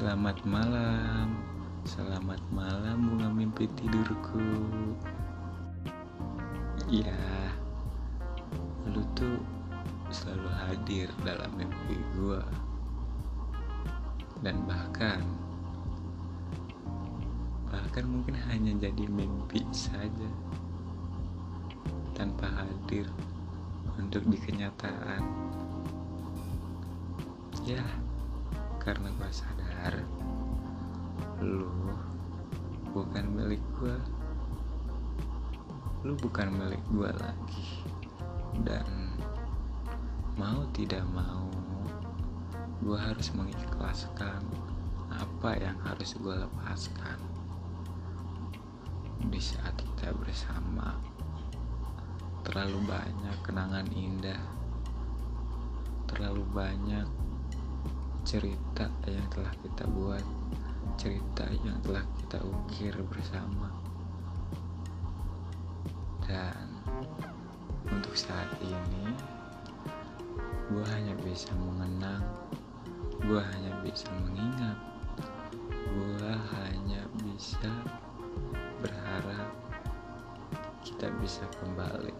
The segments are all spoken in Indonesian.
Selamat malam, selamat malam bunga mimpi tidurku. Iya, lu tuh selalu hadir dalam mimpi gua. Dan bahkan, bahkan mungkin hanya jadi mimpi saja tanpa hadir untuk di kenyataan. Ya, karena gue sadar lu bukan milik gue lu bukan milik gue lagi. Dan mau tidak mau gue harus mengikhlaskan apa yang harus gue lepaskan. Di saat kita bersama terlalu banyak kenangan indah terlalu banyak cerita yang telah kita buat, cerita yang telah kita ukir bersama. Dan untuk saat ini, gue hanya bisa mengenang, gue hanya bisa mengingat, gue hanya bisa berharap kita bisa kembali,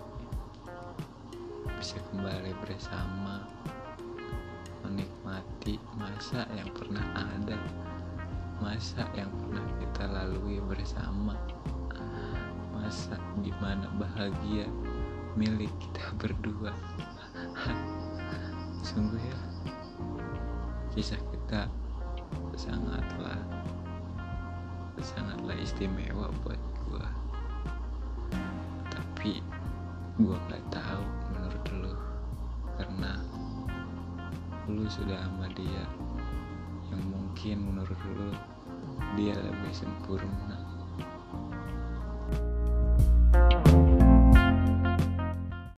bisa kembali bersama masa yang pernah ada masa yang pernah kita lalui bersama masa di mana bahagia milik kita berdua. Sungguh ya kisah kita sangatlah sangatlah istimewa buat gua. Tapi gua gak tahu lu sudah sama dia. Yang mungkin menurut lu dia lebih sempurna